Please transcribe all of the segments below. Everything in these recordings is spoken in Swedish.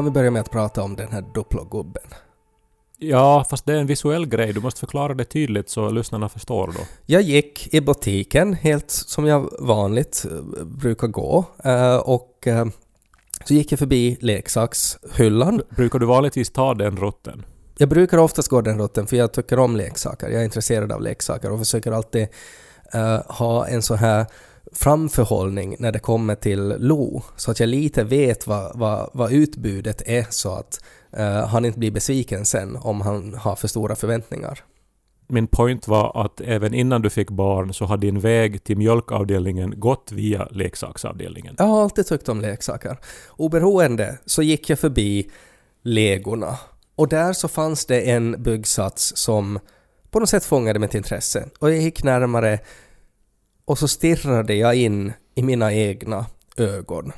Kan vi börja med att prata om den här Duplo-gubben? Ja, fast det är en visuell grej. Du måste förklara det tydligt så lyssnarna förstår då. Jag gick i butiken helt som jag vanligt eh, brukar gå eh, och eh, så gick jag förbi leksakshyllan. Brukar du vanligtvis ta den rutten? Jag brukar oftast gå den rutten för jag tycker om leksaker. Jag är intresserad av leksaker och försöker alltid ha en så här framförhållning när det kommer till Lo så att jag lite vet vad, vad, vad utbudet är så att eh, han inte blir besviken sen om han har för stora förväntningar. Min point var att även innan du fick barn så har din väg till mjölkavdelningen gått via leksaksavdelningen. Jag har alltid tyckt om leksaker. Oberoende så gick jag förbi legorna och där så fanns det en byggsats som på något sätt fångade mitt intresse och jag gick närmare och så stirrade jag in i mina egna ögon.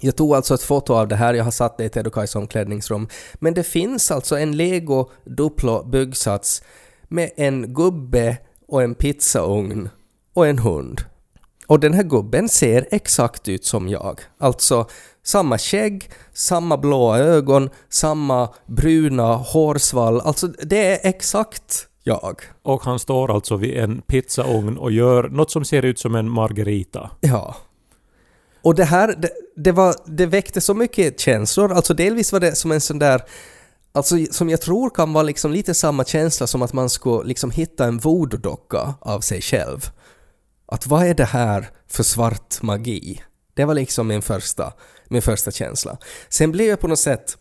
Jag tog alltså ett foto av det här, jag har satt det i Ted Kajs omklädningsrum. Men det finns alltså en Lego Duplo byggsats med en gubbe och en pizzaugn och en hund. Och den här gubben ser exakt ut som jag. Alltså samma skägg, samma blåa ögon, samma bruna hårsvall. Alltså det är exakt jag. Och han står alltså vid en pizzaugn och gör något som ser ut som en margarita. Ja. Och det här, det, det, var, det väckte så mycket känslor. Alltså delvis var det som en sån där Alltså som jag tror kan vara liksom lite samma känsla som att man skulle liksom hitta en voodoo-docka av sig själv. Att vad är det här för svart magi? Det var liksom min första, min första känsla. Sen blev jag på något sätt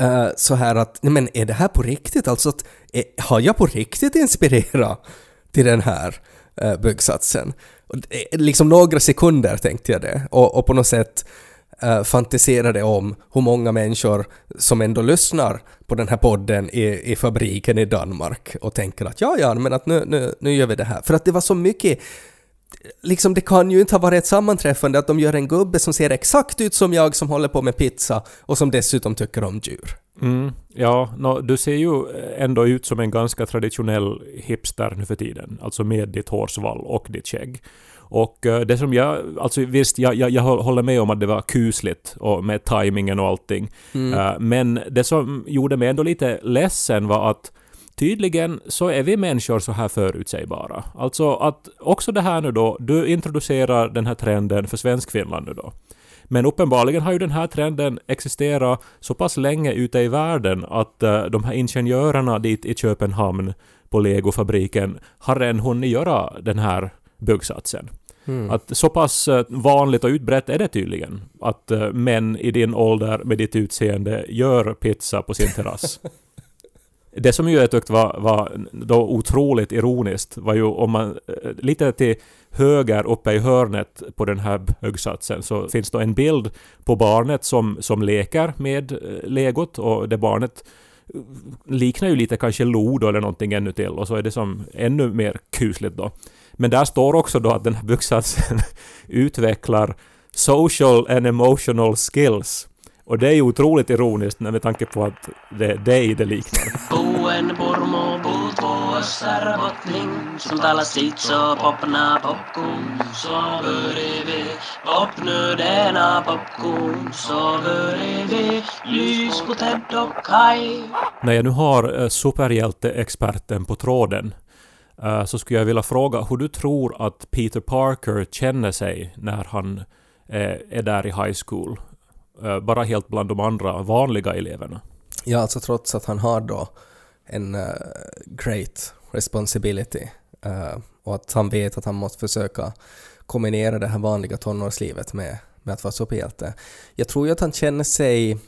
eh, så här att, nej men är det här på riktigt? Alltså att, Eh, har jag på riktigt inspirerat till den här eh, uh, byggsatsen? Och eh, liksom några sekunder tänkte jag det och, och på något sätt uh, fantiserade om hur många människor som ändå lyssnar på den här podden i, i fabriken i Danmark och tänker att ja, ja, men att nu, nu, nu gör vi det här. För att det var så mycket Liksom det kan ju inte ha varit ett sammanträffande att de gör en gubbe som ser exakt ut som jag som håller på med pizza och som dessutom tycker om djur. Mm, ja, nå, du ser ju ändå ut som en ganska traditionell hipster nu för tiden. Alltså med ditt hårsvall och ditt skägg. Och eh, det som jag, alltså visst, jag, jag, jag håller med om att det var kusligt och med tajmingen och allting. Eh, Men det som gjorde mig ändå lite ledsen var att Tydligen så är vi människor så här förutsägbara. Alltså att också det här nu då, du introducerar den här trenden för Svenskfinland nu då. Men uppenbarligen har ju den här trenden existerat så pass länge ute i världen att eh, de här ingenjörerna dit i Köpenhamn på legofabriken har redan hunnit göra den här byggsatsen. Att så pass eh, vanligt och utbrett är det tydligen att eh, män i din ålder med ditt utseende gör pizza på sin terrass. Det som ju jag tyckte var, var då otroligt ironiskt var ju om man eh, lite till höger uppe i hörnet på den här byggsatsen så finns det en bild på barnet som, som leker med eh, legot och det barnet eh, liknar ju lite kanske Lo eller någonting ännu till och så är det som ännu mer kusligt då. Men där står också då att den här byggsatsen utvecklar social and emotional skills. Och det är ju otroligt ironiskt med tanke på att det är dig det liknar. Buen purmo puut puossar bottling Som talar sitt så popna popcorn. Så börjar vi. Popnödena popcorn. Så börjar vi. Lys på Ted och Kai När jag nu har eh, superhjälteexperten på tråden eh, så skulle jag vilja fråga hur du tror att Peter Parker känner sig när han eh, är där i high school. Eh, bara helt bland de andra vanliga eleverna. Ja, alltså trots att han har då en uh, great responsibility uh, och att han vet att han måste försöka kombinera det här vanliga tonårslivet med, med att vara superhjälte. Jag tror ju att han känner sig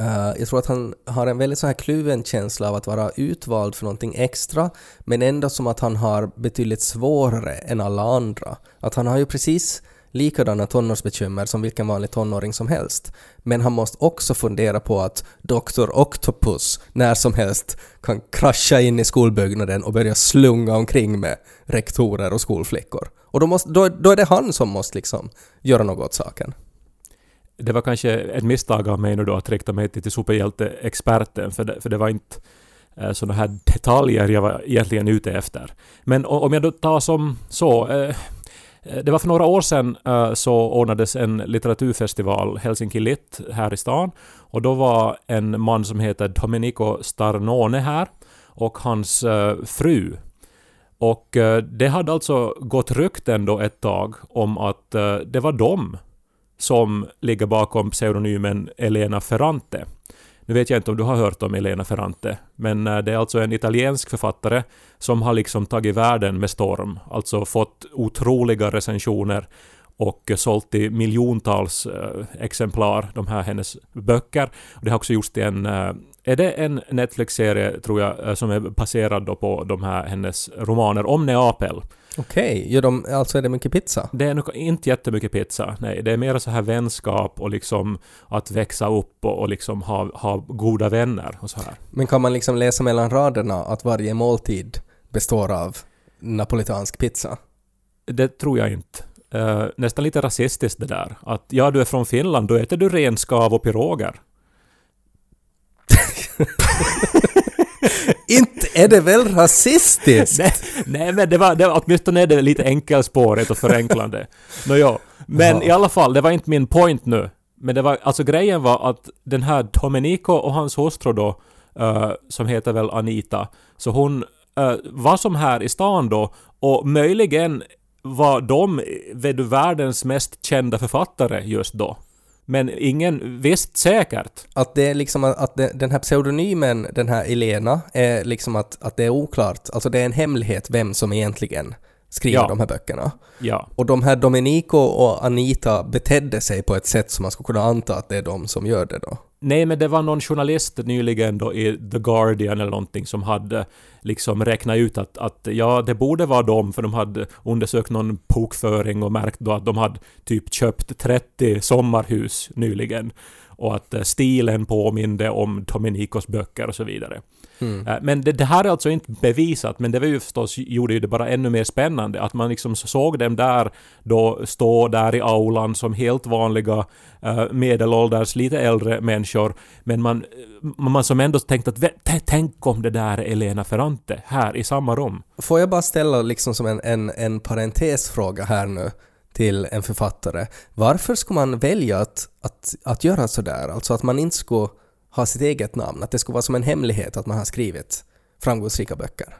Uh, jag tror att han har en väldigt så här kluven känsla av att vara utvald för någonting extra, men ändå som att han har betydligt svårare än alla andra. Att han har ju precis likadana tonårsbekymmer som vilken vanlig tonåring som helst. Men han måste också fundera på att Dr. Octopus när som helst kan krascha in i skolbyggnaden och börja slunga omkring med rektorer och skolflickor. Och då, måste, då, då är det han som måste liksom göra något åt saken. Det var kanske ett misstag av mig nu då att rikta mig till, till superhjälteexperten, för det, för det var inte eh, sådana här detaljer jag var egentligen ute efter. Men om jag då tar som så, Eh, Eh, det var för några år sedan eh, så ordnades en litteraturfestival, Helsinki Lit, här i stan. Och då var en man som heter Domenico Starnone här och hans eh, fru. Och det hade alltså gått rykten då ett tag om att det var de som ligger bakom pseudonymen Elena Ferrante. Nu vet jag inte om du har hört om Elena Ferrante, men eh, det är alltså en italiensk författare som har liksom tagit världen med storm. Alltså fått otroliga recensioner och sålt i miljontals eh, exemplar, de här hennes böcker. Det har också gjorts till en... Eh, är det en Netflix-serie, tror jag, som är baserad då på de här hennes romaner om Neapel? Okej, gör de, alltså är det mycket pizza? Det är nog inte jättemycket pizza. Nej, det är mer så här vänskap och liksom att växa upp och, och liksom ha, ha goda vänner och så här. Men kan man liksom läsa mellan raderna att varje måltid består av napolitansk pizza? Det tror jag inte. Eh, nästan lite rasistiskt det där. Att ja, du är från Finland, då äter du renskav och piroger. Inte är det väl rasistiskt? Nej, nej men det var, det var åtminstone är det lite enkelspårigt och förenklande. Nåja, men Jaha. i alla fall, det var inte min point nu. Men det var, alltså grejen var att den här Domenico och hans hustru då, eh, som heter väl Anita, så hon eh, var som här i stan då och möjligen var de vet du, världens mest kända författare just då. Men ingen visste säkert. Att det är liksom att det, den här pseudonymen, den här Elena, är liksom att, att det är oklart. Alltså det är en hemlighet vem som egentligen skriver Ja. de här böckerna. Ja. Och de här Domenico och Anita betedde sig på ett sätt som man skulle kunna anta att det är de som gör det då. Nej, men det var någon journalist nyligen då i The Guardian eller någonting som hade liksom räknat ut att, att ja, det borde vara dem för de hade undersökt någon bokföring och märkt då att de hade typ köpt 30 sommarhus nyligen och att eh, stilen påminde om Dominicos böcker och så vidare. Eh, Men det, det här är alltså inte bevisat, men det var ju förstås, gjorde ju det bara ännu mer spännande att man liksom såg dem där då stå där i aulan som helt vanliga eh, medelålders, lite äldre människor, men man, man som ändå tänkte att "Vä- t- tänk om det där är Elena Ferrante här i samma rum. Får jag bara ställa liksom som en, en, en parentesfråga här nu till en författare. Varför ska man välja att, att, att göra sådär? Alltså att man inte ska ha sitt eget namn, att det ska vara som en hemlighet att man har skrivit framgångsrika böcker.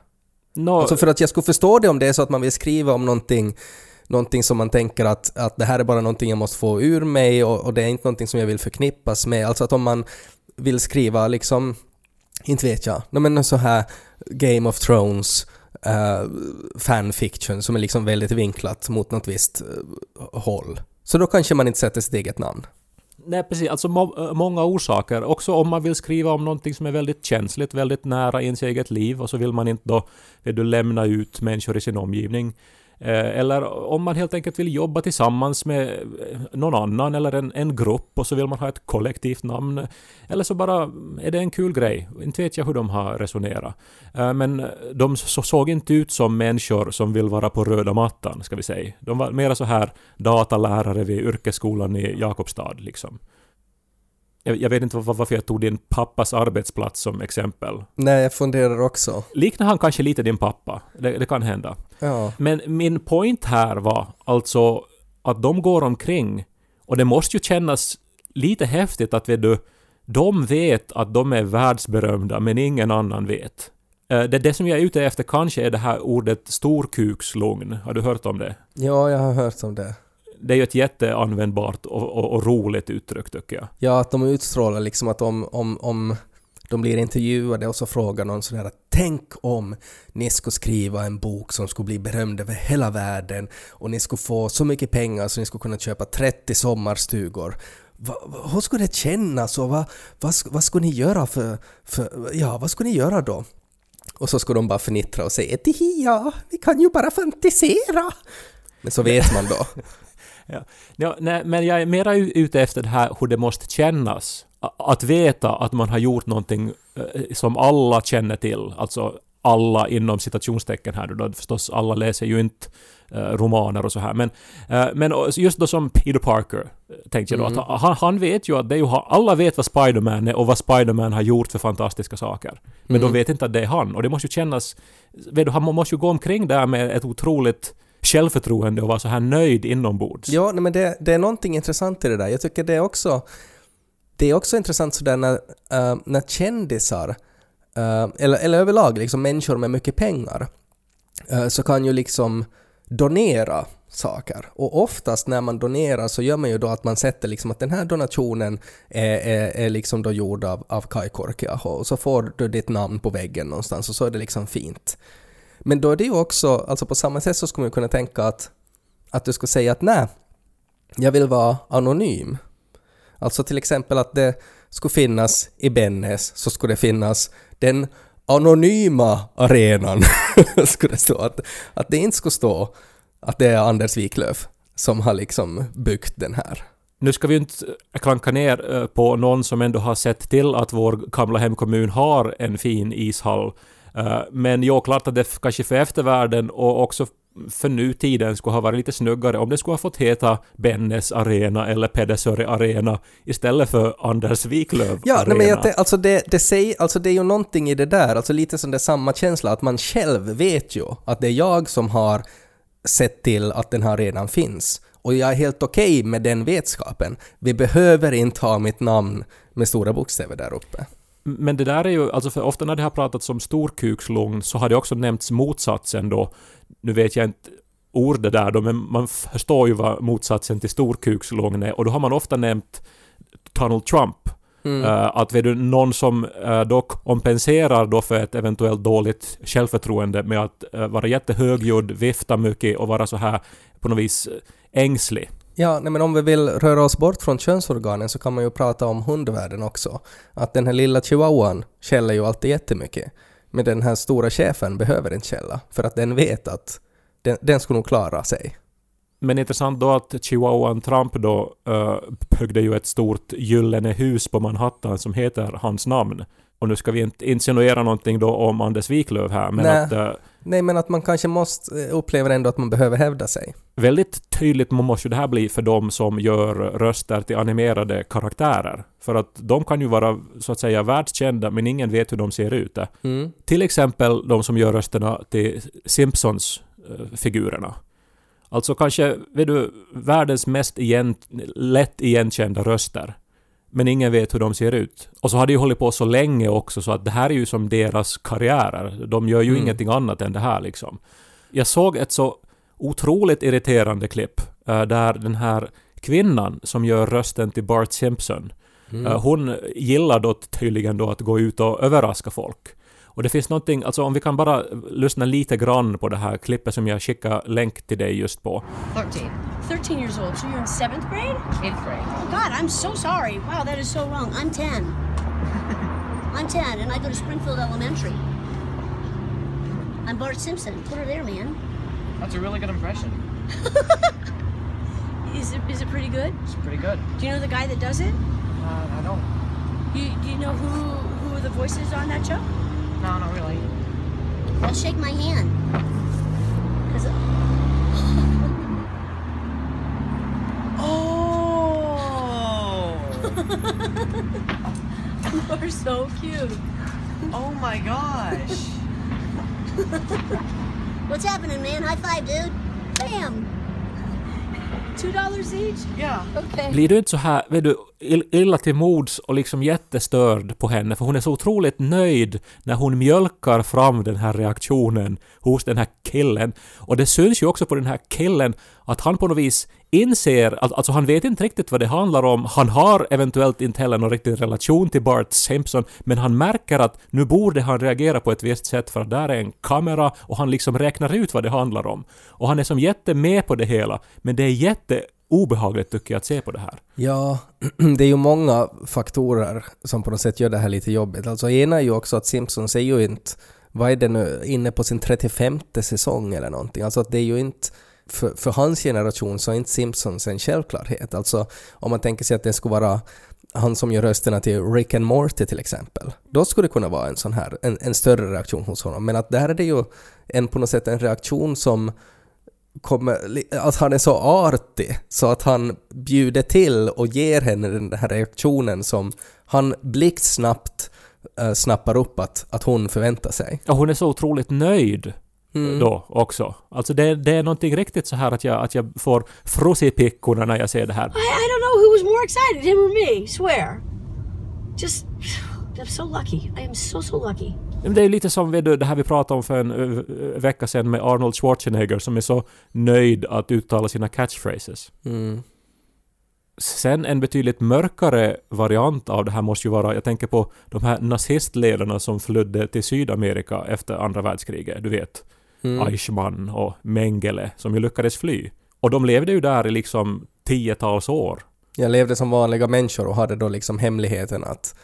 Nå, Alltså för att jag skulle förstå det om det är så att man vill skriva om någonting, någonting som man tänker att, att det här är bara någonting jag måste få ur mig och, och det är inte någonting som jag vill förknippas med. Alltså att om man vill skriva liksom, inte vet jag, men så här Game of Thrones uh, fanfiction som är liksom väldigt vinklat mot något visst uh, håll. Så då kanske man inte sätter sitt eget namn. Nej, precis. Alltså må, eh, många orsaker. Också om man vill skriva om någonting som är väldigt känsligt, väldigt nära ens eget liv och så vill man inte då vill du lämna ut människor i sin omgivning. Eh, eller om man helt enkelt vill jobba tillsammans med eh, någon annan eller en, en grupp och så vill man ha ett kollektivt namn. Eller så bara är det en kul grej. Inte vet jag hur de har resonerat. Eh, men de såg inte ut som människor som vill vara på röda mattan, ska vi säga. De var mera så här datalärare vid yrkesskolan i Jakobstad, liksom. Jag, jag vet inte var- varför jag tog din pappas arbetsplats som exempel. Nej, jag funderar också. Liknar han kanske lite din pappa? Det, det kan hända. Ja. Men min point här var alltså att de går omkring och det måste ju kännas lite häftigt att vet du, de vet att de är världsberömda men ingen annan vet. Eh, Det, det som jag är ute efter kanske är det här ordet storkukslugn. Har du hört om det? ja, jag har hört om det. Det är ju ett jätteanvändbart och, och, och roligt uttryck tycker jag. Ja, att de utstrålar liksom att om, om, om de blir intervjuade och så frågar någon sådär att tänk om ni skulle skriva en bok som skulle bli berömd över hela världen och ni skulle få så mycket pengar så ni skulle kunna köpa 30 sommarstugor. va, va, hur skulle det kännas och vad, vad, sk- vad skulle ni göra för, för, ja vad skulle ni göra då? Och så skulle de bara fnittra och säga "Tihi, ja, vi kan ju bara fantisera. Men så vet man då. Ja. Ja, nej, men jag är mera ute efter det här hur det måste kännas. Att veta att man har gjort någonting eh, som alla känner till. Alltså alla inom citationstecken här då. Förstås, alla läser ju inte eh, romaner och så här. Men, eh, men just då som Peter Parker, tänkte jag då, att han, han vet ju att det är ju, alla vet vad Spiderman är och vad Spiderman har gjort för fantastiska saker. Men de vet inte att det är han. Och det måste ju kännas... Vet du, han måste ju gå omkring där med ett otroligt självförtroende och vara så här nöjd inombords. Ja, nej, men det, det är någonting intressant i det där. Jag tycker det är också, det är också intressant sådär när, uh, när kändisar, uh, eller, eller överlag liksom människor med mycket pengar, uh, så kan ju liksom donera saker. Och oftast när man donerar så gör man ju då att man sätter liksom att den här donationen är, är, är liksom då gjord av, av Kai Korkiaho och så får du ditt namn på väggen någonstans och så är det liksom fint. Men då är det ju också, alltså på samma sätt så skulle man kunna tänka att, att du ska säga att nej, jag vill vara anonym. Alltså till exempel att det skulle finnas i Bennes så skulle det finnas den anonyma arenan. skulle det stå. Att, att det inte skulle stå att det är Anders Wiklöf som har liksom byggt den här. Nu ska vi ju inte eh, klanka ner eh, på någon som ändå har sett till att vår gamla hemkommun har en fin ishall. Eh, Men jo, klart att det kanske för eftervärlden och också för nutiden skulle ha varit lite snyggare om det skulle ha fått heta Bennes Arena eller Pedersöre Arena istället för Anders Wiklöf Ja, Arena. nej, men jag, alltså, det, det, säger, alltså det är ju någonting i det där, alltså lite som det samma känsla att man själv vet ju att det är jag som har sett till att den här redan finns. Och jag är helt okej med den vetskapen. Vi behöver inte ha mitt namn med stora bokstäver där uppe. Men det där är ju, alltså för ofta när det har pratats om storkukslugn så har det också nämnts motsatsen då. Nu vet jag inte ordet där då, men man förstår ju vad motsatsen till storkukslugn är och då har man ofta nämnt Donald Trump. Eh, att vet du, någon som uh, då kompenserar då för ett eventuellt dåligt självförtroende med att eh, vara jättehögljudd, vifta mycket och vara så här på något vis eh, ängslig. Ja, nej, men om vi vill röra oss bort från könsorganen så kan man ju prata om hundvärlden också. Att den här lilla chihuahuan skäller ju alltid jättemycket. Men den här stora chefen behöver inte skälla, för att den vet att den, den skulle nog klara sig. Men intressant då att chihuahuan Trump då uh, byggde ju ett stort gyllene hus på Manhattan som heter hans namn. Och nu ska vi inte insinuera någonting då om Anders Wiklöf här, men Nej. att uh, Nej, men att man kanske måste eh, uppleva ändå att man behöver hävda sig. väldigt tydligt måste ju det här bli för de som gör röster till animerade karaktärer. För att de kan ju vara så att säga världskända, men ingen vet hur de ser ut. Mm. Till exempel de som gör rösterna till Simpsons-figurerna. Alltså kanske, vet du, världens mest igen, lätt igenkända röster. Men ingen vet hur de ser ut. Och så har de ju hållit på så länge också så att det här är ju som deras karriärer. De gör ju Mm. ingenting annat än det här liksom. Jag såg ett så otroligt irriterande klipp eh, där den här kvinnan som gör rösten till Bart Simpson Mm. Eh, Hon gillar då tydligen då att gå ut och överraska folk. Och det finns någonting, alltså om vi kan bara lyssna lite grann på det här klippet som jag skickar länk till dig just på. 13. 13 years old, so you're in seventh grade? Eighth grade. Oh God, I'm so sorry. Wow, that is so wrong. I'm 10. I'm 10, and I go to Springfield Elementary. I'm Bart Simpson. Put her there, man. That's a really good impression. Is it is it pretty good? It's pretty good. Do you know the guy that does it? Uh, I don't. You, do you know who who are the voices on that show? No, not really. Well, shake my hand. 'Cause- Oh! You're so cute. oh my gosh! What's happening, man? High five, dude. Bam. Two dollars each. Yeah. Okay. Blir du inte så här, vet du, ill- illa till mods och liksom jättestörd på henne? För hon är så otroligt nöjd när hon mjölkar fram den här reaktionen hos den här killen. Och det syns ju också på den här killen att han på något vis inser, att, alltså han vet inte riktigt vad det handlar om. Han har eventuellt inte heller någon riktig relation till Bart Simpson, men han märker att nu borde han reagera på ett visst sätt för att där är en kamera och han liksom räknar ut vad det handlar om. Och han är som jätte med på det hela, men det är jätte obehagligt tycker jag att se på det här. Ja, det är ju många faktorer som på något sätt gör det här lite jobbigt. Alltså ena är ju också att Simpsons är ju inte, vad är det nu, inne på sin 35 säsong eller någonting. Alltså att det är ju inte, för, för hans generation så är inte Simpsons en självklarhet. Alltså om man tänker sig att det skulle vara han som gör rösterna till Rick and Morty till exempel. Då skulle det kunna vara en sån här, en, en större reaktion hos honom. Men att där är det ju en på något sätt en reaktion som kommer, att han är så artig så att han bjuder till och ger henne den här reaktionen som han blixtsnabbt äh, snappar upp att, att hon förväntar sig. Och hon är så otroligt nöjd Mm. då också. Alltså det, det är någonting riktigt så här att jag, att jag får pickorna när jag ser det här. I, I don't know who was more excited, him or me, swear. Just, I'm so lucky. I am so, so lucky. Det är lite som vet du, det här vi pratade om för en vecka sedan med Arnold Schwarzenegger som är så nöjd att uttala sina catchphrases. Mm. Sen en betydligt mörkare variant av det här måste ju vara, jag tänker på de här nazistledarna som flydde till Sydamerika efter andra världskriget, du vet. Mm. Eichmann och Mengele som ju lyckades fly. Och de levde ju där i liksom tiotals år. Jag levde som vanliga människor och hade då liksom hemligheten att,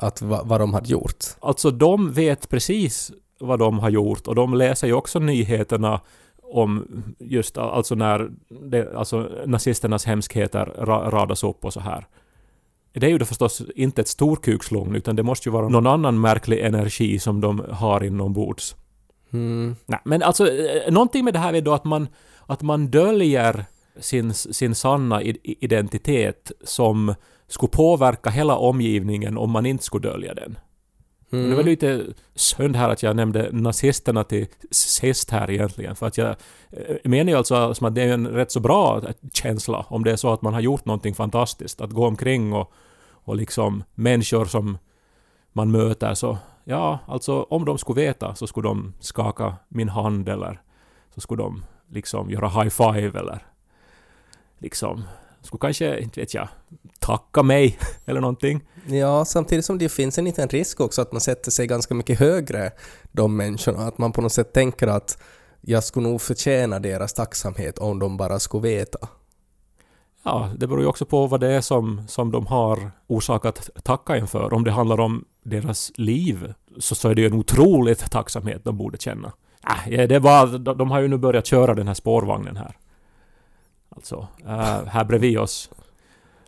att va, vad de hade gjort. Alltså de vet precis vad de har gjort och de läser ju också nyheterna om just alltså när det, alltså nazisternas hemskheter ra, radas upp och så här. Det är ju då förstås inte ett storkukslugn utan det måste ju vara någon annan märklig energi som de har inombords. Mm. Nej, men alltså eh, någonting med det här är då att man, att man döljer sin, sin sanna identitet som skulle påverka hela omgivningen om man inte skulle dölja den. Mm. Det var lite synd här att jag nämnde nazisterna till sist här egentligen, för att jag eh, menar ju alltså som att det är en rätt så bra känsla om det är så att man har gjort någonting fantastiskt, att gå omkring och, och liksom människor som man möter så, ja, alltså om de skulle veta så skulle de skaka min hand eller så skulle de liksom göra high five eller liksom skulle kanske, inte vet jag, tacka mig eller någonting. Ja, samtidigt som det finns en liten risk också att man sätter sig ganska mycket högre, de människorna. Att man på något sätt tänker att jag skulle nog förtjäna deras tacksamhet om de bara skulle veta. Ja, det beror ju också på vad det är som, som de har orsak att tacka inför. Om det handlar om deras liv så, så är det ju en otroligt tacksamhet de borde känna. Äh, det bara, de, de har ju nu börjat köra den här spårvagnen här. Alltså, äh, här bredvid oss.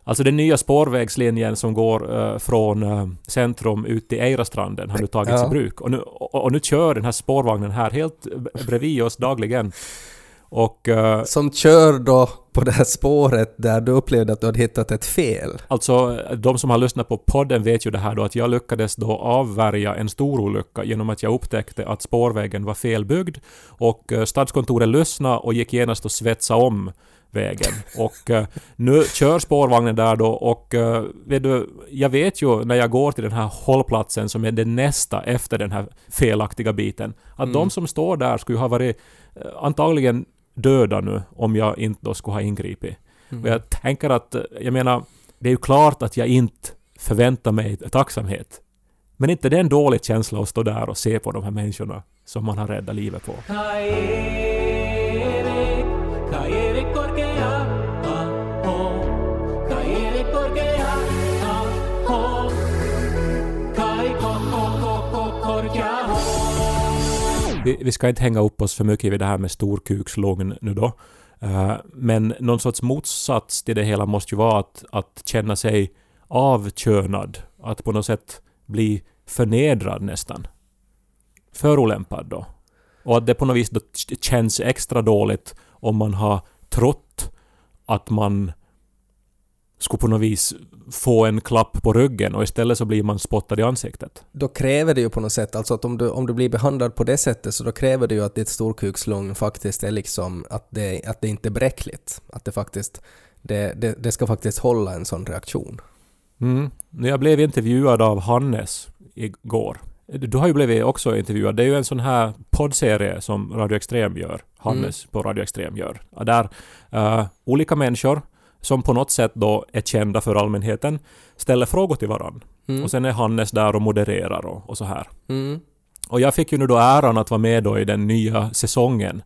Alltså den nya spårvägslinjen som går äh, från äh, centrum ut till Eirastranden har nu tagits Ja. i bruk. Och nu, och, och nu kör den här spårvagnen här helt bredvid oss dagligen. Och äh, Som kör då på det här spåret där du upplevde att du hade hittat ett fel. Alltså, de som har lyssnat på podden vet ju det här då att jag lyckades då avvärja en stor olycka genom att jag upptäckte att spårvägen var felbyggd och stadskontoret lyssnade och gick genast och svetsa om vägen. Och eh, nu kör spårvagnen där då och eh, vet du, jag vet ju när jag går till den här hållplatsen som är det nästa efter den här felaktiga biten, att de som står där skulle ha varit eh, antagligen döda nu om jag inte då skulle ha ingripit. Och jag tänker att, eh, jag menar, det är ju klart att jag inte förväntar mig tacksamhet. Men inte det är en dålig känsla att stå där och se på de här människorna som man har räddat livet på. Vi, vi ska inte hänga upp oss för mycket vid det här med storkukslugn nu då. Eh, men någon sorts motsats till det hela måste ju vara att, att känna sig avkönad. Att på något sätt bli förnedrad nästan. Förolämpad då. Och att det på något vis då känns extra dåligt om man har trott att man skulle på något vis få en klapp på ryggen och istället så blir man spottad i ansiktet. Då kräver det ju på något sätt, alltså att om du, om du blir behandlad på det sättet så då kräver det ju att ditt storkukslugn faktiskt är liksom att det, att det inte är bräckligt. Att det faktiskt, det, det, det ska faktiskt hålla en sån reaktion. Mm. Jag blev intervjuad av Hannes igår. Du har ju blivit också intervjuad. Det är ju en sån här poddserie som Radio Extrem gör. Hannes på Radio Extrem gör. Där eh, olika människor som på något sätt då är kända för allmänheten ställer frågor till varandra. Mm. Och sen är Hannes där och modererar och, och så här. Mm. Och jag fick ju nu då äran att vara med då i den nya säsongen.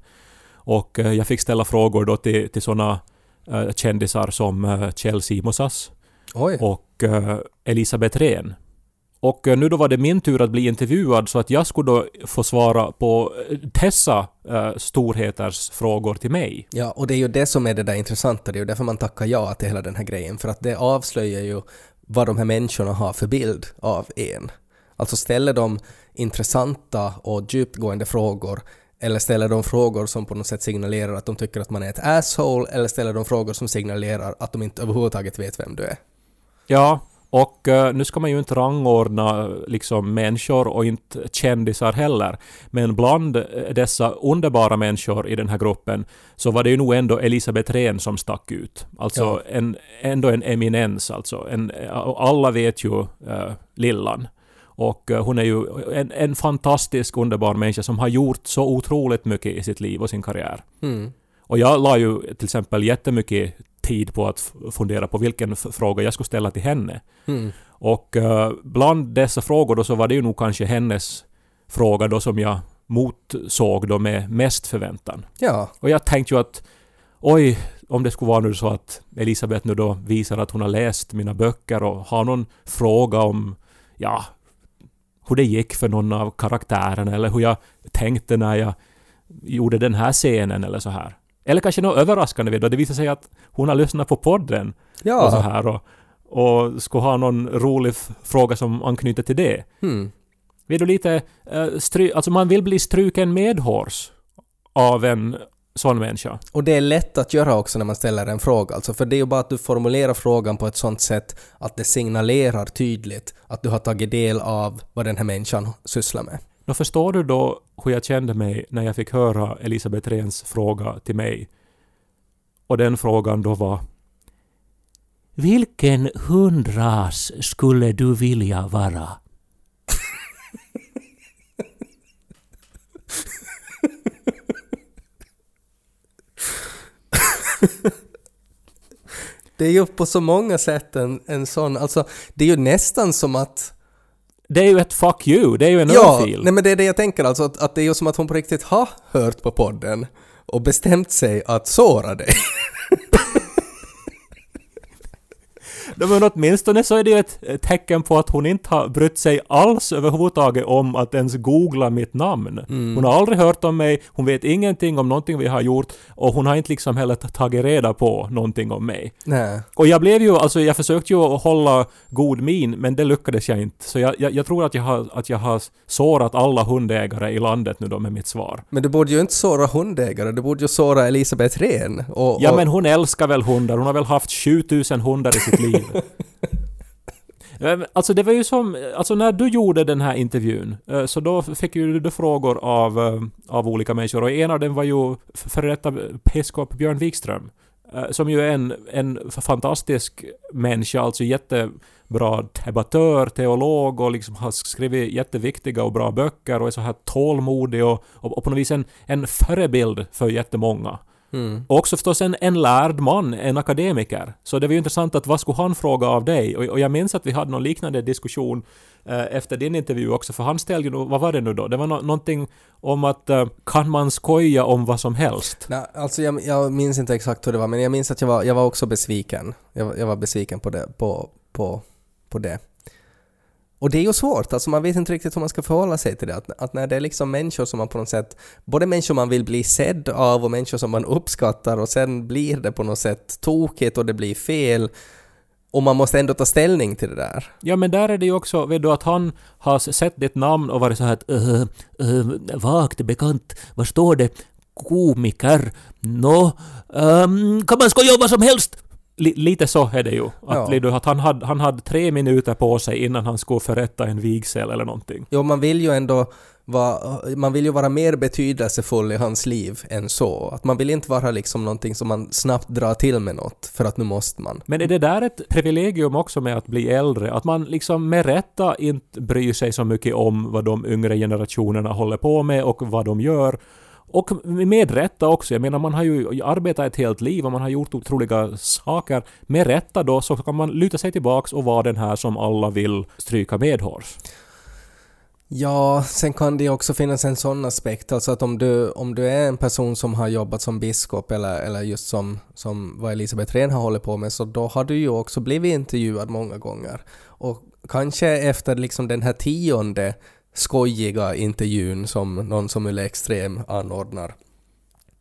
Och eh, jag fick ställa frågor då till, till såna eh, kändisar som eh, Kjell Simonsas och eh, Elisabeth Rehn. Och eh, nu då var det min tur att bli intervjuad så att jag skulle då få svara på eh, dessa eh, storheters frågor till mig. Ja, och det är ju det som är det där intressanta, det är ju därför man tackar ja till hela den här grejen, för att det avslöjar ju vad de här människorna har för bild av en. Alltså ställer de intressanta och djupgående frågor eller ställer de frågor som på något sätt signalerar att de tycker att man är ett asshole eller ställer de frågor som signalerar att de inte överhuvudtaget vet vem du är. Ja, och eh, nu ska man ju inte rangordna liksom människor och inte kändisar heller. Men bland eh, dessa underbara människor i den här gruppen så var det ju nog ändå Elisabeth Rehn som stack ut. Alltså Ja. en, ändå en eminens alltså. En, alla vet ju uh, Lillan. Och eh, hon är ju en, en fantastisk underbar människa som har gjort så otroligt mycket i sitt liv och sin karriär. Mm. Och jag la ju till exempel jättemycket tid på att fundera på vilken fråga jag skulle ställa till henne. Mm. Och eh, bland dessa frågor då så var det ju nog kanske hennes fråga då som jag motsåg då med mest förväntan. Ja, Och jag tänkte ju att oj, om det skulle vara nu så att Elisabeth nu då visar att hon har läst mina böcker och har någon fråga om, ja, hur det gick för någon av karaktärerna eller hur jag tänkte när jag gjorde den här scenen eller så här. Eller kanske något överraskande vid då det visar sig att hon har lyssnat på podden och så ja. här och, och skulle ha någon rolig fråga som anknyter till det. Mm. Vill du lite uh, stry... Alltså man vill bli struken medhårs av en sån människa. Och det är lätt att göra också när man ställer en fråga, alltså för det är ju bara att du formulerar frågan på ett sånt sätt att det signalerar tydligt att du har tagit del av vad den här människan sysslar med. Nå förstår du då hur jag kände mig när jag fick höra Elisabeth Rehns fråga till mig? Och den frågan då var Vilken hundras skulle du vilja vara? Det är ju på så många sätt en, en sån, alltså det är ju nästan som att det är ju ett fuck you, det är ju en Ja, örfil. nej men det är det jag tänker alltså, att, att det är ju som att hon på riktigt har hört på podden och bestämt sig att såra dig. Men åtminstone så är det ju ett tecken på att hon inte har brytt sig alls överhuvudtaget om att ens googla mitt namn. Hon har aldrig hört om mig, hon vet ingenting om någonting vi har gjort och hon har inte liksom heller tagit reda på någonting om mig. Nej. Och jag blev ju, alltså jag försökte ju hålla god min, men det lyckades jag inte. Så jag, jag, jag tror att jag, har, att jag har sårat alla hundägare i landet nu då med mitt svar. Men du borde ju inte såra hundägare, du borde ju såra Elisabeth Rehn. Och, Ja och, men hon älskar väl hundar, hon har väl haft 7000 hundar i sitt liv. Eh, alltså det var ju som, alltså när du gjorde den här intervjun, eh, så då fick ju du frågor av, eh, av olika människor och en av dem var ju före detta biskop Björn Wikström. Som ju är en, en fantastisk människa, alltså jättebra debattör, teolog och liksom har skrivit jätteviktiga och bra böcker och är så här tålmodig och, och, och på något vis en, en förebild för jättemånga. Mm. Och också förstås en, en lärd man, en akademiker. Så det var ju intressant att vad skulle han fråga av dig? Och, och jag minns att vi hade någon liknande diskussion eh, efter din intervju också, för han ställde ju, vad var det nu då? Det var no, någonting om att eh, kan man skoja om vad som helst? Nej, alltså jag, jag minns inte exakt hur det var, men jag minns att jag var, jag var också besviken. Jag, var- jag var besviken på det. På, på, på det. Och det är ju svårt, alltså man vet inte riktigt hur man ska förhålla sig till det. Att, att när det är liksom människor som man på något sätt, både människor man vill bli sedd av och människor som man uppskattar och sen blir det på något sätt tokigt och det blir fel. Och man måste ändå ta ställning till det där. Ja men där är det ju också, vet du att han har sett ditt namn och varit så här att uh, uh, vagt bekant, vad står det? Komiker? Nå, ehm, kan man skoja om vad som helst? Li, lite så är det ju. Att, Ja. att han, hade, han hade tre minuter på sig innan han skulle förrätta en vigsel eller någonting. Jo, man vill ju ändå vara, man vill ju vara mer betydelsefull i hans liv än så. Att man vill inte vara liksom någonting som man snabbt drar till med något, för att nu måste man. Men är det där ett privilegium också med att bli äldre? Att man liksom med rätta inte bryr sig så mycket om vad de yngre generationerna håller på med och vad de gör. Och med rätta också. Jag menar man har ju arbetat ett helt liv och man har gjort otroliga saker. Med rätta då så kan man luta sig tillbaks och vara den här som alla vill stryka medhårs. Ja, sen kan det ju också finnas en sån aspekt, alltså att om du, om du är en person som har jobbat som biskop eller, eller just som, som vad Elisabeth Rehn har hållit på med, så då har du ju också blivit intervjuad många gånger. Och kanske efter liksom den här tionde skojiga intervjun som någon som Yle Extrem anordnar,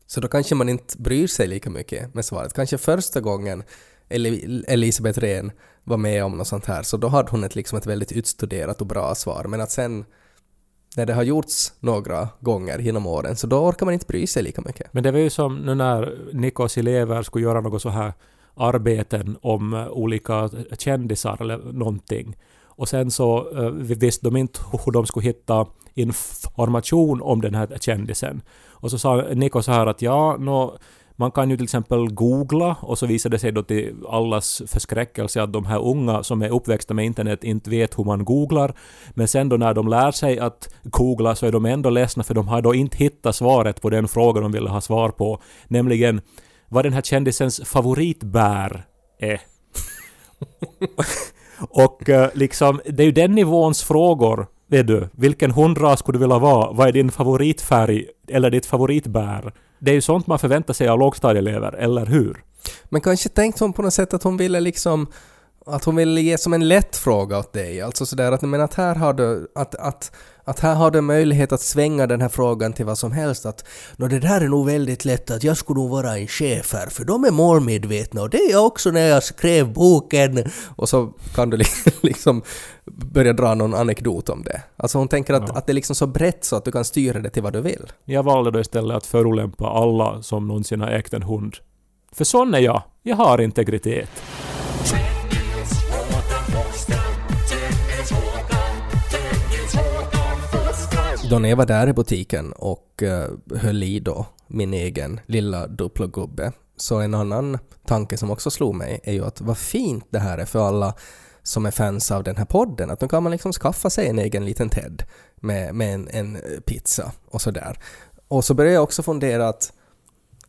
så då kanske man inte bryr sig lika mycket med svaret. Kanske första gången Elisabeth Rehn var med om något sånt här, så då hade hon ett, liksom ett väldigt utstuderat och bra svar. Men att sen, när det har gjorts några gånger genom åren, så då orkar man inte bry sig lika mycket. Men det var ju som nu när Nikos elever skulle göra något så här arbeten om olika kändisar eller någonting. Och sen så uh, visste de inte hur de skulle hitta information om den här kändisen. Och så sa Niko så här att ja, nå, man kan ju till exempel googla och så visade det sig då till allas förskräckelse att de här unga som är uppväxta med internet inte vet hur man googlar. Men sen då när de lär sig att googla så är de ändå ledsna för de har då inte hittat svaret på den fråga de ville ha svar på. Nämligen vad den här kändisens favoritbär är. och eh, liksom, det är ju den nivåns frågor Vet du, vilken hundras skulle du vilja vara? Vad är din favoritfärg? Eller ditt favoritbär? Det är ju sånt man förväntar sig av lågstadieelever, eller hur? Men kanske tänkte hon på något sätt att hon ville liksom att hon ville ge som en lätt fråga åt dig, alltså sådär att, men att här har du, att, att, att här har du möjlighet att svänga den här frågan till vad som helst, att nå det där är nog väldigt lätt att jag skulle nog vara en chef här, för de är målmedvetna och det är jag också när jag skrev boken. Och så kan du liksom, liksom börja dra någon anekdot om det. Alltså hon tänker att, Ja. att det är liksom så brett så att du kan styra det till vad du vill. Jag valde då istället att förolämpa alla som någonsin har ägt en hund. För sån är jag. Jag har integritet. Då när jag var där i butiken och uh, höll i då min egen lilla Duplo-gubbe, så en annan tanke som också slog mig är ju att vad fint det här är för alla som är fans av den här podden, att nu kan man liksom skaffa sig en egen liten Ted med, med en, en eh, pizza och sådär. Och så började jag också fundera att,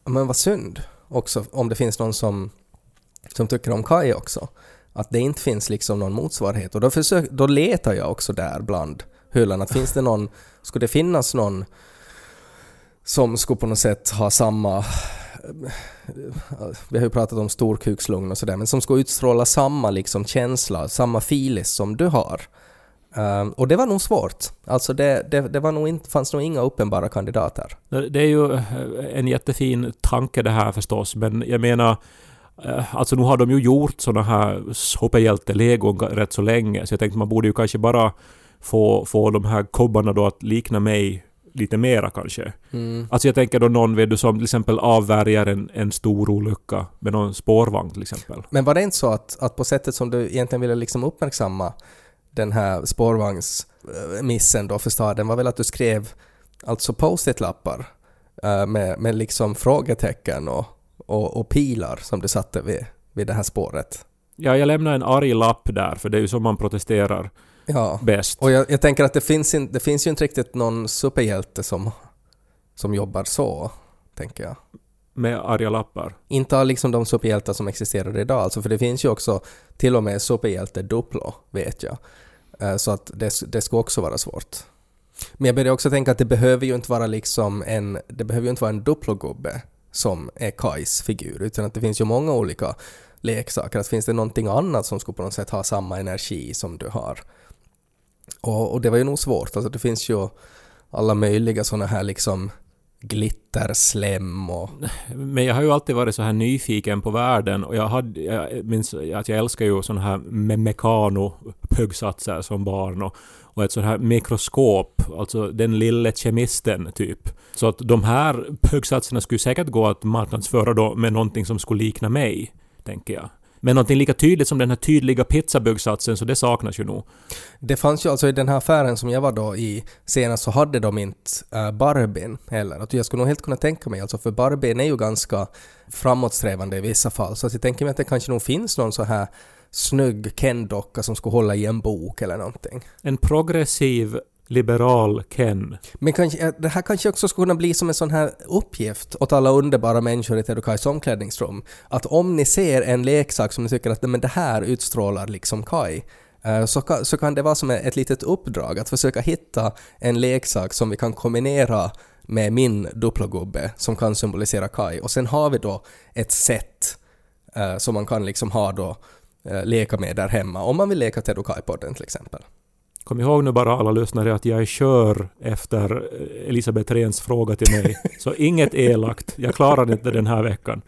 men vad synd också om det finns någon som, som tycker om Kai också. Att det inte finns liksom någon motsvarighet. Och då, försök, då letar jag också där bland hyllan. Att finns det någon, skulle det finnas någon som skulle på något sätt ha samma vi har ju pratat om storkukslugn och sådär, men som skulle utstråla samma liksom känsla, samma filis som du har. Ehm, och det var nog svårt. Alltså det, det, det var nog inte, fanns nog inga uppenbara kandidater. Det är ju eh, en jättefin tanke det här förstås, men jag menar eh, Alltså nu har de ju gjort såna här superhjälte-legon rätt så länge, så jag tänkte man borde ju kanske bara få, få de här kobbarna då att likna mig lite mera kanske. Mm. Alltså jag tänker då någon vet du som till exempel avvärjar en, en stor olycka med någon spårvagn till exempel. Men var det inte så att, att på sättet som du egentligen ville liksom uppmärksamma den här spårvagnsmissen då för staden var väl att du skrev alltså post-it-lappar eh, med, med liksom frågetecken och, och, och pilar som du satte vid, vid det här spåret. Ja, jag lämnar en arg lapp där, för det är ju så man protesterar Ja. bäst. Och jag, jag tänker att det finns, in, det finns ju inte riktigt någon superhjälte som, som jobbar så, tänker jag. Med arga lappar. Inte av liksom de superhjältar som existerar idag, alltså för det finns ju också till och med superhjälte Duplo, vet jag. Eh, Så att det, det ska också vara svårt. Men jag börjar också tänka att det behöver ju inte vara liksom en, det behöver ju inte vara en Duplo-gubbe som är Kais figur, utan att det finns ju många olika leksaker. Att finns det någonting annat som skulle på något sätt ha samma energi som du har? Och, och det var ju nog svårt, alltså det finns ju alla möjliga sådana här liksom glitterslem och Men jag har ju alltid varit så här nyfiken på världen och jag, hade, jag minns att jag älskar ju sådana här me mekano-puggsatser som barn och, och ett sådant här mikroskop, alltså den lille kemisten typ. Så att de här puggsatserna skulle säkert gå att marknadsföra då med någonting som skulle likna mig, tänker jag. Men någonting lika tydligt som den här tydliga pizzabuggsatsen, så det saknas ju nog. Det fanns ju alltså i den här affären som jag var då i senast så hade de inte uh, Barbien heller. Att jag skulle nog helt kunna tänka mig, alltså för Barbien är ju ganska framåtsträvande i vissa fall, så att jag tänker mig att det kanske nog finns någon så här snygg Ken-docka som skulle hålla i en bok eller någonting. En progressiv liberal Ken. Men kanske, det här kanske också skulle kunna bli som en sån här uppgift åt alla underbara människor i Tedokais omklädningsrum. Att om ni ser en leksak som ni tycker att men det här utstrålar liksom Kai, eh, så kan, så kan det vara som ett litet uppdrag att försöka hitta en leksak som vi kan kombinera med min Duplogubbe som kan symbolisera Kai. Och sen har vi då ett sätt eh, som man kan liksom ha då eh, leka med där hemma om man vill leka Teodokaj-podden till exempel. Kom ihåg nu bara alla lyssnare att jag är kör efter Elisabeth Rehns fråga till mig. Så inget elakt. Jag klarar inte den här veckan.